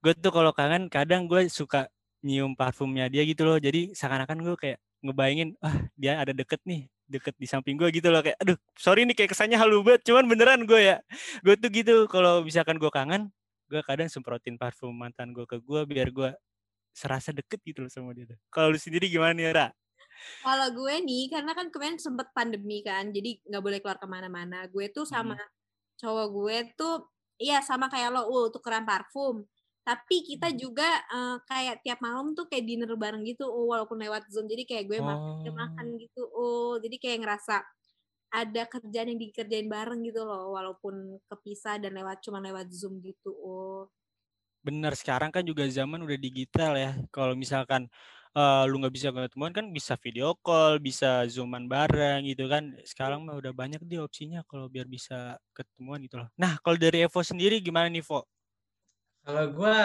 gue tuh kalau kangen kadang gue suka nyium parfumnya dia gitu loh. Jadi seakan-akan gue kayak ngebayangin ah dia ada deket nih deket di samping gue gitu loh. Kayak aduh sorry nih kayak kesannya halu banget cuman beneran gue ya. Gue tuh gitu kalau misalkan gue kangen gue kadang semprotin parfum mantan gue ke gue biar gue serasa deket gitu loh sama dia. Kalau lu sendiri gimana nih, Ra? Kalau gue nih, karena kan kemarin sempet pandemi kan, jadi nggak boleh keluar ke mana-mana. Gue tuh sama hmm. cowok gue tuh, iya sama kayak lo, uh, tukeran parfum. Tapi kita hmm. juga uh, kayak tiap malam tuh kayak dinner bareng gitu, uh, walaupun lewat Zoom. Jadi kayak gue oh. makan, makan gitu, uh, jadi kayak ngerasa ada kerjaan yang dikerjain bareng gitu loh walaupun kepisah dan lewat cuma lewat zoom gitu oh Bener, sekarang kan juga zaman udah digital ya. Kalau misalkan uh, lu nggak bisa ketemuan kan bisa video call, bisa zooman bareng gitu kan. Sekarang mah udah banyak deh opsinya kalau biar bisa ketemuan gitu loh. Nah, kalau dari Evo sendiri gimana nih, Vo? Kalau gue,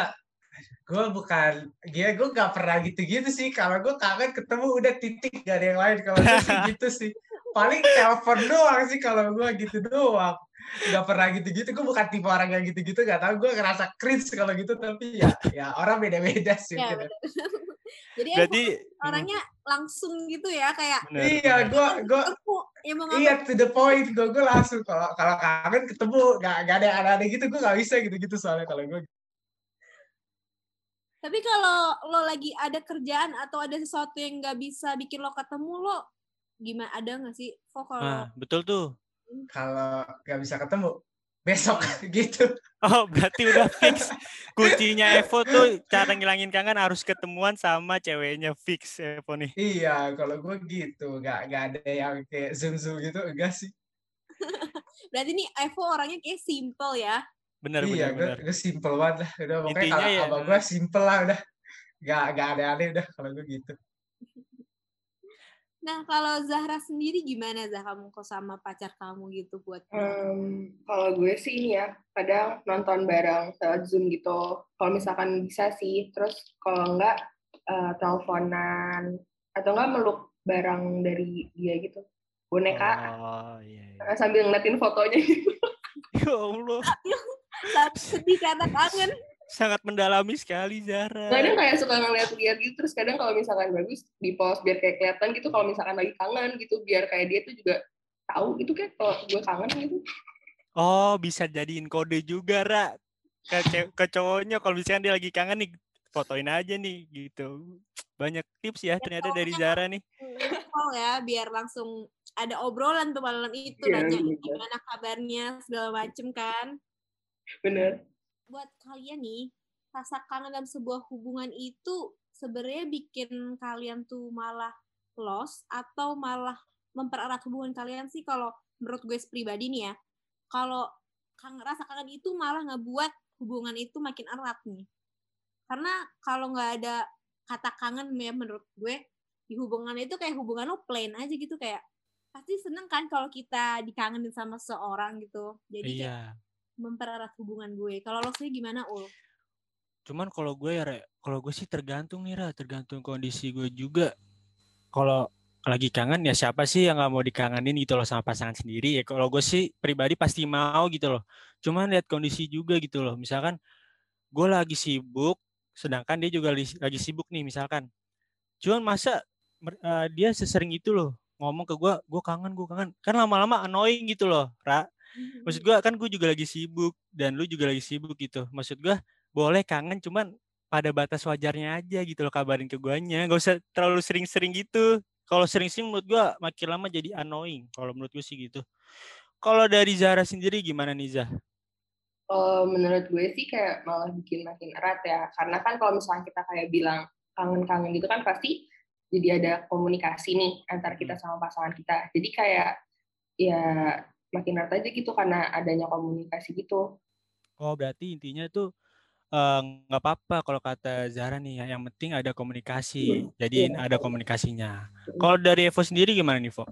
gue bukan, dia gue gak pernah gitu-gitu sih. Kalau gue kangen ketemu udah titik gak ada yang lain. Kalau gue sih gitu sih. Paling telepon doang sih kalau gue gitu doang. Nggak pernah gitu-gitu gue bukan tipe orang yang gitu-gitu gak tau gue ngerasa cringe kalau gitu tapi ya ya orang beda-beda sih ya, gitu. jadi Berarti orangnya langsung gitu ya kayak bener, iya gue gue ya mau iya to the point gue gue langsung kalau kalau kangen ketemu gak, gak ada ada gitu gue gak bisa gitu-gitu soalnya kalau gue tapi kalau lo lagi ada kerjaan atau ada sesuatu yang nggak bisa bikin lo ketemu lo gimana ada nggak sih? Kok kalau Nah, betul tuh. kalau gak bisa ketemu besok gitu. Oh, berarti udah fix. Kuncinya Evo tuh cara ngilangin kangen harus ketemuan sama ceweknya fix Evo nih. iya kalau gue gitu. Gak gak ada yang kayak zoom zoom gitu enggak sih. Berarti nih Evo orangnya kayak simple ya? Bener, iya bener, gue gue simple banget lah. Udah pokoknya Intinya kalau ya- abang gue simple lah udah. Gak gak ada aneh udah kalau gue gitu nah kalau Zahra sendiri gimana Zah kamu kok sama pacar kamu gitu buat Em, kalau gue sih ini ya, kadang nonton bareng lewat Zoom gitu. Kalau misalkan bisa sih, terus kalau enggak eh, teleponan atau enggak meluk barang dari dia gitu. Boneka Oh, iya, iya. sambil ngeliatin fotonya gitu. Ya Allah, Tapi sedih karena kangen sangat mendalami sekali Zara. Kadang kayak suka ngeliat-liat gitu, terus kadang kalau misalkan bagus di post biar kayak kelihatan gitu kalau misalkan lagi kangen gitu, biar kayak dia tuh juga tahu gitu kan kalau gue kangen gitu. Oh, bisa jadiin kode juga, Ra. Ke, ke cowoknya kalau misalkan dia lagi kangen nih, fotoin aja nih gitu. Banyak tips ya ternyata dari Zara nih. call ya biar langsung ada obrolan tuh malam itu Iya, nanya gimana kabarnya segala macem kan Bener. Buat kalian nih rasa kangen dalam sebuah hubungan itu sebenarnya bikin kalian tuh malah lost atau malah mempererat hubungan kalian sih kalau menurut gue pribadi nih ya. Kalau kangen rasa kangen itu malah ngebuat hubungan itu makin erat nih. Karena kalau nggak ada kata kangen ya menurut gue di hubungan itu kayak hubungan lo plain aja gitu kayak pasti seneng kan kalau kita dikangenin sama seorang gitu. Jadi kayak Iya. Mempererat hubungan gue. Kalau lo sendiri gimana, Ul? Cuman kalau gue ya, kalau gue sih tergantung nih, Ra. Tergantung kondisi gue juga. Kalau lagi kangen ya siapa sih yang nggak mau dikangenin gitu loh sama pasangan sendiri ya. Kalau gue sih pribadi pasti mau gitu loh. Cuman lihat kondisi juga gitu loh. Misalkan gue lagi sibuk, sedangkan dia juga lagi sibuk nih misalkan. Cuman masa eh, dia sesering itu loh ngomong ke gue, gue kangen, gue kangen. Kan lama-lama annoying gitu loh, Ra. Maksud gue kan gue juga lagi sibuk dan lu juga lagi sibuk gitu. Maksud gue boleh kangen cuman pada batas wajarnya aja gitu loh kabarin ke guanya. Gak usah terlalu sering-sering gitu. Kalau sering-sering menurut gue makin lama jadi annoying. Kalau menurut gue sih gitu. Kalau dari Zara sendiri gimana nih Zah? Kalau menurut gue sih kayak malah bikin makin erat ya. Karena kan kalau misalnya kita kayak bilang kangen-kangen gitu kan pasti jadi ada komunikasi nih antara kita sama pasangan kita. Jadi kayak ya makin erat aja gitu karena adanya komunikasi gitu. Oh berarti intinya tuh eh, nggak apa-apa kalau kata Zara nih ya. Yang penting ada komunikasi. Jadi Iya. ada komunikasinya. Kalau dari Evo sendiri gimana nih, Vo?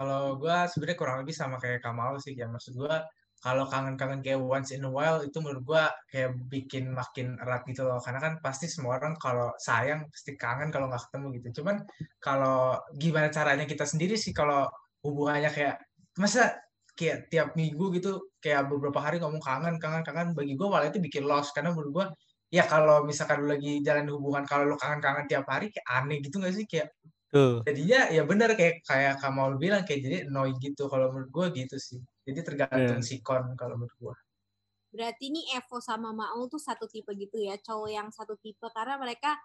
Kalau gue sebenarnya kurang lebih sama kayak Kamal sih ya. Maksud gue kalau kangen-kangen kayak once in a while itu menurut gue kayak bikin makin erat gitu loh. Karena kan pasti semua orang kalau sayang pasti kangen kalau nggak ketemu gitu. Cuman kalau gimana caranya kita sendiri sih kalau hubungannya kayak masa kayak tiap minggu gitu kayak beberapa hari ngomong kangen kangen kangen bagi gue malah itu bikin lost karena menurut gue ya kalau misalkan lu lagi jalan hubungan kalau lu kangen-kangen tiap hari kayak aneh gitu gak sih kayak Tuh. jadinya ya benar kayak kayak Kamal bilang kayak jadi annoying gitu kalau menurut gue gitu sih jadi tergantung Iya. sikon kalau menurut gue Berarti nih Evo sama Maul tuh satu tipe gitu ya, cowok yang satu tipe karena mereka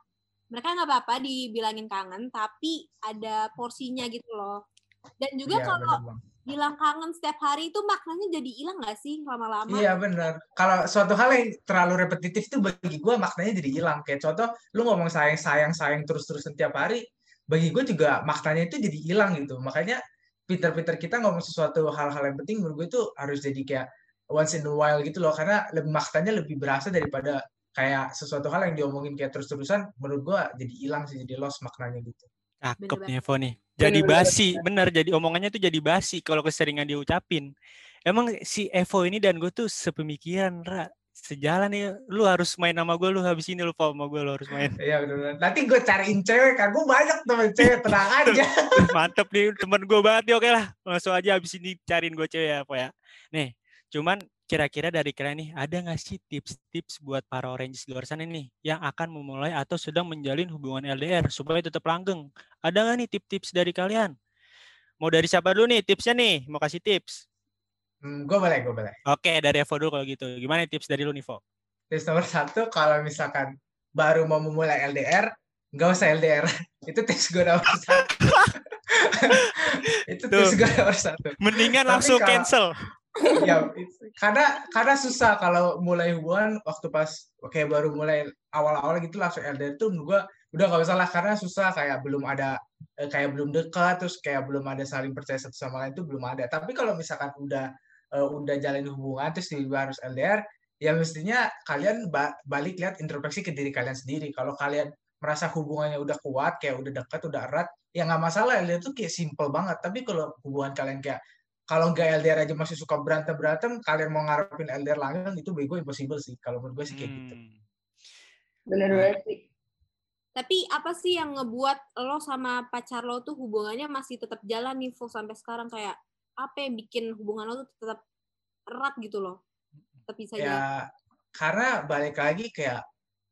mereka nggak apa-apa dibilangin kangen, tapi ada porsinya gitu loh. Dan juga Iya, kalau bener, bilang kangen setiap hari itu maknanya jadi hilang nggak sih lama-lama? Iya benar. Kalau suatu hal yang terlalu repetitif itu bagi gue maknanya jadi hilang. Kayak contoh, lu ngomong sayang sayang sayang terus terusan tiap hari, bagi gue juga maknanya itu jadi hilang gitu. Makanya pinter-pinter kita ngomong sesuatu hal-hal yang penting menurut gue itu harus jadi kayak once in a while gitu loh karena lebih maknanya lebih berasa daripada kayak sesuatu hal yang diomongin kayak terus-terusan menurut gue jadi hilang sih jadi lost maknanya gitu. Cakep Bener nih Evo nih. Jadi Bener, bener, basi, bener. Jadi omongannya tuh jadi basi kalau keseringan diucapin. Emang si Evo ini dan gue tuh sepemikiran, Ra. Sejalan nih, lu harus main sama gue, lu habis ini lu follow sama gue, lu harus main. Iya benar. Nanti gue cariin cewek kan, gue banyak temen cewek tenang aja. Mantep nih, temen gue banget nih, oke lah. Langsung aja habis ini cariin gue cewek ya, apa ya. Nih, cuman kira-kira dari kalian nih, ada nggak sih tips-tips buat para Oranges di luar sana nih, yang akan memulai atau sedang menjalin hubungan LDR supaya tetap langgeng? Ada nggak nih tips-tips dari kalian? Mau dari siapa dulu nih tipsnya nih? Mau kasih tips? Hmm, gue boleh, gue boleh. Oke, dari Evo dulu kalau gitu. Gimana tips dari lu nih, Vo? Tips nomor satu, kalau misalkan baru mau memulai LDR, nggak usah LDR. Itu tips gue nomor satu. itu tips gue nomor satu. Mendingan Tapi langsung kalau- cancel. Ya, karena karena susah kalau mulai hubungan waktu pas oke baru mulai awal-awal gitu langsung LDR gua udah gak usah lah karena susah kayak belum ada eh, kayak belum dekat terus kayak belum ada saling percaya satu sama lain itu belum ada. Tapi kalau misalkan udah eh, udah jalin hubungan terus tiba harus LDR ya mestinya kalian ba- balik lihat introspeksi ke diri kalian sendiri. Kalau kalian merasa hubungannya udah kuat kayak udah dekat udah erat ya nggak masalah. LDR tuh kayak simple banget. Tapi kalau hubungan kalian kayak kalau nggak LDR aja masih suka berantem berantem kalian mau ngarepin LDR langgeng itu bego impossible sih kalau menurut gue sih kayak gitu Hmm. Bener banget sih. Tapi apa sih yang ngebuat lo sama pacar lo tuh hubungannya masih tetap jalan nih Vo, sampai sekarang kayak apa yang bikin hubungan lo tuh tetap erat gitu loh? Tetap bisa jalan. ya karena balik lagi kayak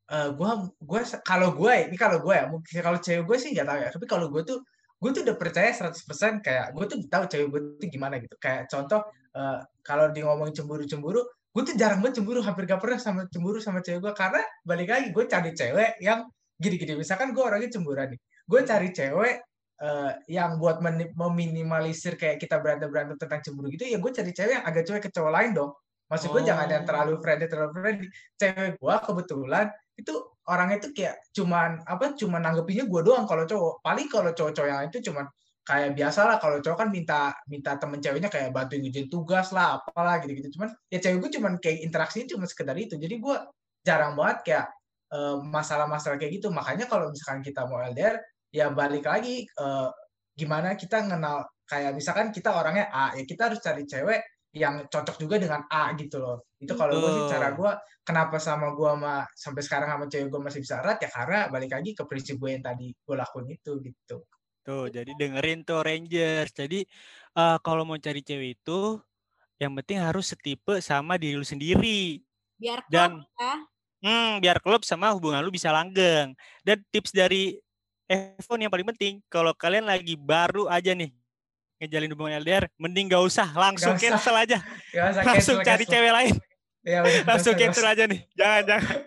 eh gua gua se- kalau gue ini kalau gue ya mungkin kalau cewek gue sih nggak tahu ya tapi kalau gue tuh gue tuh udah percaya 100% kayak gue tuh tahu cewek gue tuh gimana gitu. Kayak contoh eh, kalau di ngomongin cemburu-cemburu gue tuh jarang banget cemburu hampir gak pernah sama cemburu sama cewek gue karena balik lagi gue cari cewek yang gini-gini. Misalkan gue orangnya cemburuan nih gue cari cewek eh, yang buat meminimalisir kayak kita berantem berantem tentang cemburu gitu ya gue cari cewek yang agak cuek ke cowok lain dong. Maksud gue jangan yang terlalu Oh. friendly terlalu friendly. Cewek gue kebetulan itu orangnya itu kayak cuman apa cuman nanggepinnya gue doang kalau cowok. Paling kalau cowok-cowok yang lain itu cuman kayak biasa lah kalau cowok kan minta minta temen ceweknya kayak bantuin ngerjain tugas lah apalah gitu-gitu. Cuman ya cewek gue cuman kayak interaksinya cuma sekedar itu. Jadi gue jarang banget kayak eh, masalah-masalah kayak gitu. Makanya kalau misalkan kita mau LDR ya balik lagi eh, gimana kita kenal kayak misalkan kita orangnya A ya kita harus cari cewek yang cocok juga dengan A gitu loh itu kalau gue sih cara gue kenapa sama gue sama sampai sekarang sama cewek gue masih bisa erat ya karena balik lagi ke prinsip gue yang tadi gue lakuin itu gitu Tuh, jadi dengerin tuh Rangers. Jadi eh, kalau mau cari cewek itu yang penting harus setipe sama diri lu sendiri. Biar Dan klop ya. hmm, biar klub sama hubungan lu bisa langgeng. Dan tips dari Evo nih yang paling penting, kalau kalian lagi baru aja nih ngejalin hubungan LDR, mending gak usah, langsung Nggak usah. cancel aja. ya usah Langsung cancel, cari cancel. cewek lain. Ya, udah, Langsung cancel aja nih. Jangan, jangan.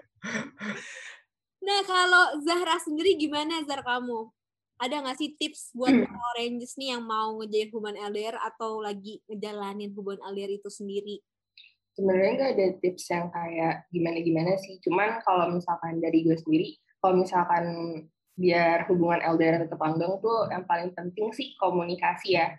Nah, kalau Zahra sendiri gimana Zar kamu? Ada nggak sih tips buat para Oranges nih yang mau ngejalin hubungan LDR atau lagi ngejalanin hubungan LDR itu sendiri? sebenarnya nggak ada tips yang kayak gimana-gimana sih. Cuman kalau misalkan dari gue sendiri, kalau misalkan biar hubungan LDR tetap langgeng tuh yang paling penting sih komunikasi ya.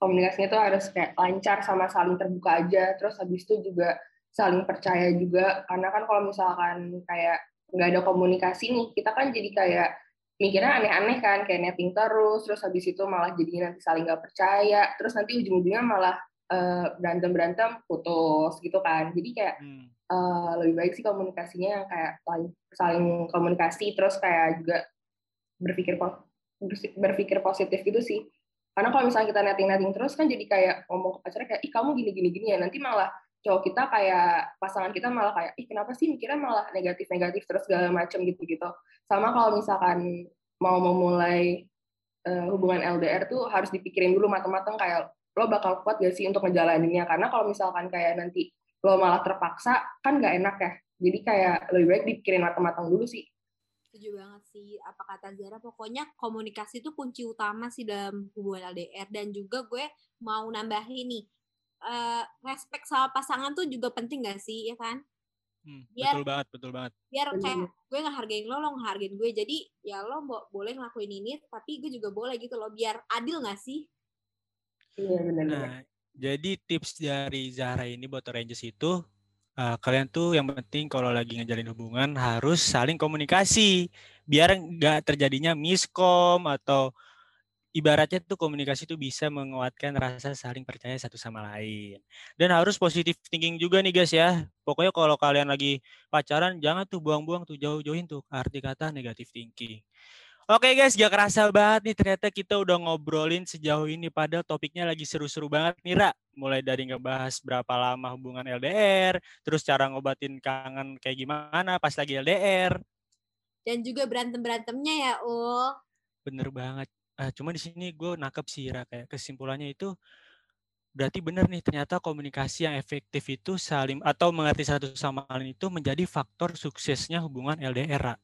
Komunikasinya tuh harus kayak lancar sama saling terbuka aja. Terus habis itu juga saling percaya juga. Karena kan kalau misalkan kayak nggak ada komunikasi nih, kita kan jadi kayak mikirnya aneh-aneh kan, kayak netting terus, terus habis itu malah jadi nanti saling nggak percaya, terus nanti ujung-ujungnya malah eh, berantem-berantem putus gitu kan. Jadi kayak Hmm. eh, lebih baik sih komunikasinya yang kayak saling, saling komunikasi terus kayak juga berpikir berpikir positif gitu sih. Karena kalau misalnya kita netting-netting terus kan jadi kayak ngomong ke pacarnya kayak ih kamu gini-gini gini ya nanti malah cowok kita kayak pasangan kita malah kayak ih kenapa sih mikirnya malah negatif-negatif terus segala macam gitu-gitu. Sama kalau misalkan mau memulai eh, hubungan LDR tuh harus dipikirin dulu matang-matang kayak lo bakal kuat gak sih untuk ngejalaninnya karena kalau misalkan kayak nanti lo malah terpaksa kan nggak enak ya jadi kayak lebih baik dipikirin matang-matang dulu sih Setuju banget sih apa kata Zara. Pokoknya komunikasi itu kunci utama sih dalam hubungan LDR dan juga gue mau nambahin nih eh, respect sama pasangan tuh juga penting gak sih ya kan? Hmm, Biar- betul banget, betul banget. Biar kayak gue ngehargain lo, lo ngehargain gue. Jadi ya lo bo- boleh ngelakuin ini, tapi gue juga boleh gitu loh. Biar adil gak sih? Iya benar-benar. Nah, jadi tips dari Zahra ini buat Rangers itu uh, kalian tuh yang penting kalau lagi ngejalin hubungan harus saling komunikasi biar nggak terjadinya miskom atau ibaratnya tuh komunikasi tuh bisa menguatkan rasa saling percaya satu sama lain. Dan harus positif thinking juga nih guys ya. Pokoknya kalau kalian lagi pacaran jangan tuh buang-buang tuh jauh-jauhin tuh arti kata negatif thinking. Oke guys, gak kerasa banget nih ternyata kita udah ngobrolin sejauh ini padahal topiknya lagi seru-seru banget nih Ra. Mulai dari ngebahas berapa lama hubungan LDR, terus cara ngobatin kangen kayak gimana pas lagi LDR. Dan juga berantem-berantemnya ya, Ul. Bener banget. Uh, cuma di sini gue nangkep sih Ra, kayak kesimpulannya itu berarti bener nih ternyata komunikasi yang efektif itu saling atau mengerti satu sama lain itu menjadi faktor suksesnya hubungan LDR. Ra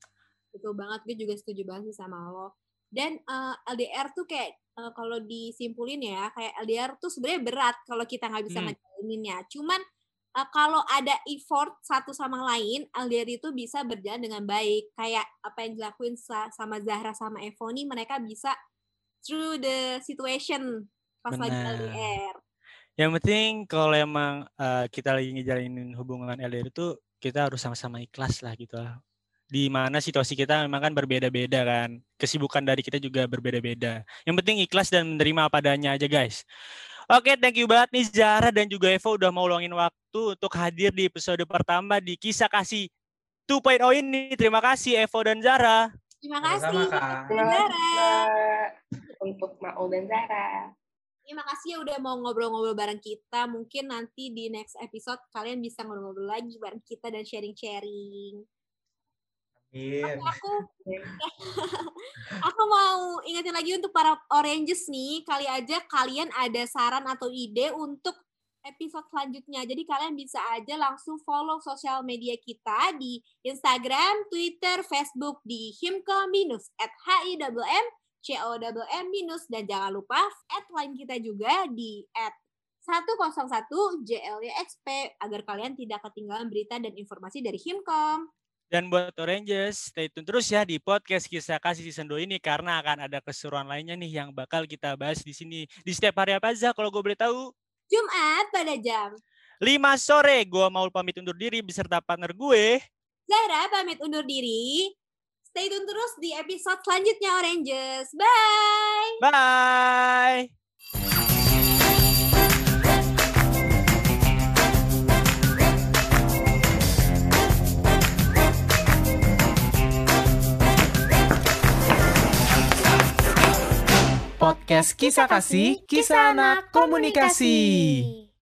betul banget gue juga setuju banget sih sama lo dan uh, eh, LDR tuh kayak uh, kalau disimpulin ya kayak LDR tuh sebenarnya berat kalau kita nggak bisa hmm. ngejalaninnya cuman uh, kalau ada effort satu sama lain LDR itu bisa berjalan dengan baik kayak apa yang dilakuin sama Zahra sama Evo nih mereka bisa through the situation pas Bener. lagi LDR yang penting kalau emang uh, kita lagi ngejalanin hubungan LDR itu kita harus sama-sama ikhlas lah gitu lah di mana situasi kita memang kan berbeda-beda kan. Kesibukan dari kita juga berbeda-beda. Yang penting ikhlas dan menerima apa adanya aja guys. Oke, thank you banget nih Zara dan juga Eva udah mau luangin waktu untuk hadir di episode pertama di Kisah Kasih 2.0 ini. Terima kasih Eva dan Zara. Terima kasih Terima Zara. Untuk Maul dan Zara. Terima kasih ya udah mau ngobrol-ngobrol bareng kita. Mungkin nanti di next episode kalian bisa ngobrol-ngobrol lagi bareng kita dan sharing-sharing. Iya. Aku, aku mau ingetin lagi untuk para Oranges nih, kali aja kalian ada saran atau ide untuk episode selanjutnya. Jadi kalian bisa aja langsung follow sosial media kita di Instagram, Twitter, Facebook di himko minus at h i m c o m minus dan jangan lupa at line kita juga di at 101 JLYXP agar kalian tidak ketinggalan berita dan informasi dari Himkom. Dan buat Oranges, stay tune terus ya di podcast Kisah Kasih Season 2 ini karena akan ada keseruan lainnya nih yang bakal kita bahas di sini. Di setiap hari apa aja kalau gue boleh tahu? Jumat pada jam 5 sore. Gue mau pamit undur diri beserta partner gue. Zara pamit undur diri. Stay tune terus di episode selanjutnya Oranges. Bye! Bye! Podcast Kisah Kasih, Kisah Anak Komunikasi.